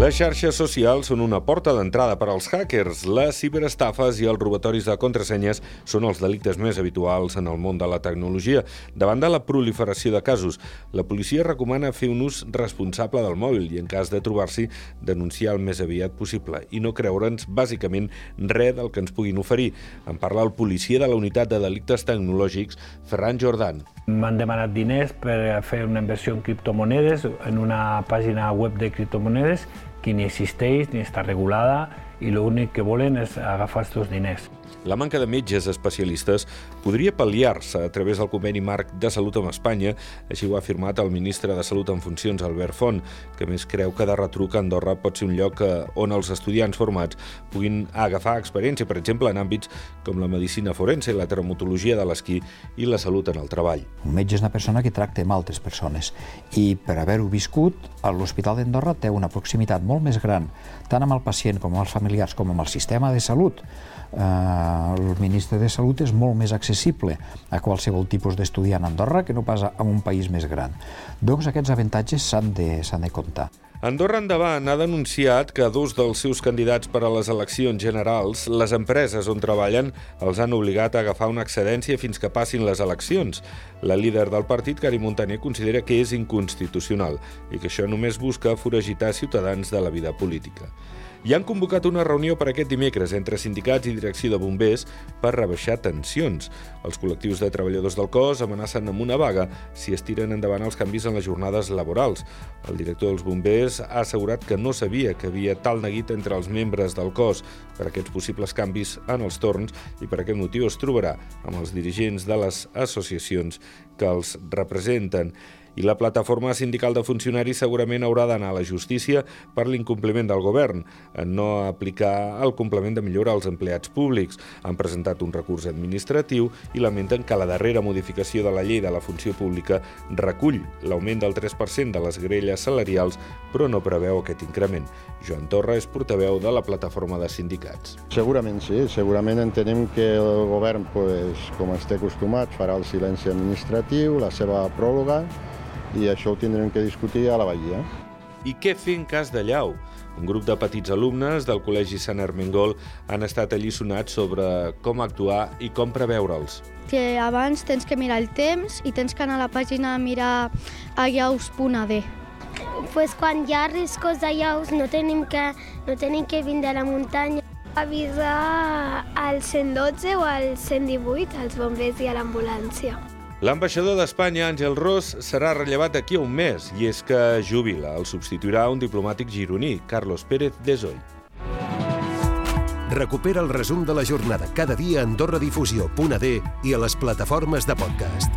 Les xarxes socials són una porta d'entrada per als hackers. Les ciberestafes i els robatoris de contrasenyes són els delictes més habituals en el món de la tecnologia. Davant de la proliferació de casos, la policia recomana fer un ús responsable del mòbil i, en cas de trobar-s'hi, denunciar el més aviat possible i no creure'ns, bàsicament, res del que ens puguin oferir. En parla el policia de la Unitat de Delictes Tecnològics, Ferran Jordan. M'han demanat diners per fer una inversió en criptomonedes en una pàgina web de criptomonedes que ni existeix ni està regulada i l'únic que volen és agafar aquests diners. La manca de metges especialistes podria pal·liar-se a través del conveni marc de salut amb Espanya, així ho ha afirmat el ministre de Salut en funcions, Albert Font, que més creu que de retruc Andorra pot ser un lloc eh, on els estudiants formats puguin agafar experiència, per exemple, en àmbits com la medicina forense, la traumatologia de l'esquí i la salut en el treball. Un metge és una persona que tracta amb altres persones i per haver-ho viscut, l'Hospital d'Andorra té una proximitat molt més gran, tant amb el pacient com amb els familiars com amb el sistema de salut, el ministre de Salut és molt més accessible a qualsevol tipus d'estudiant a Andorra que no pas en un país més gran. Doncs aquests avantatges s'han de, de comptar. Andorra Endavant ha denunciat que dos dels seus candidats per a les eleccions generals, les empreses on treballen, els han obligat a agafar una excedència fins que passin les eleccions. La líder del partit, Cari Montaner, considera que és inconstitucional i que això només busca foragitar ciutadans de la vida política i han convocat una reunió per aquest dimecres entre sindicats i direcció de bombers per rebaixar tensions. Els col·lectius de treballadors del cos amenacen amb una vaga si es tiren endavant els canvis en les jornades laborals. El director dels bombers ha assegurat que no sabia que havia tal neguit entre els membres del cos per aquests possibles canvis en els torns i per aquest motiu es trobarà amb els dirigents de les associacions que els representen i la plataforma sindical de funcionaris segurament haurà d'anar a la justícia per l'incompliment del govern en no aplicar el complement de millora als empleats públics. Han presentat un recurs administratiu i lamenten que la darrera modificació de la llei de la funció pública recull l'augment del 3% de les grelles salarials, però no preveu aquest increment. Joan Torra és portaveu de la plataforma de sindicats. Segurament sí, segurament entenem que el govern, pues, com està acostumat, farà el silenci administratiu, la seva pròrroga, i això ho tindrem que discutir a la Bahia. I què fer en cas de llau? Un grup de petits alumnes del Col·legi Sant Hermengol han estat allisonats sobre com actuar i com preveure'ls. Que abans tens que mirar el temps i tens que anar a la pàgina a mirar a llaus.ad. Pues quan hi ha riscos de llaus no tenim que, no tenim que vindre a la muntanya. Avisar al 112 o al 118, als bombers i a l'ambulància. L'ambaixador d'Espanya, Àngel Ros, serà rellevat d'aquí a un mes i és que jubila. El substituirà un diplomàtic gironí, Carlos Pérez Desoll. Recupera el resum de la jornada cada dia a AndorraDifusió.d i a les plataformes de podcast.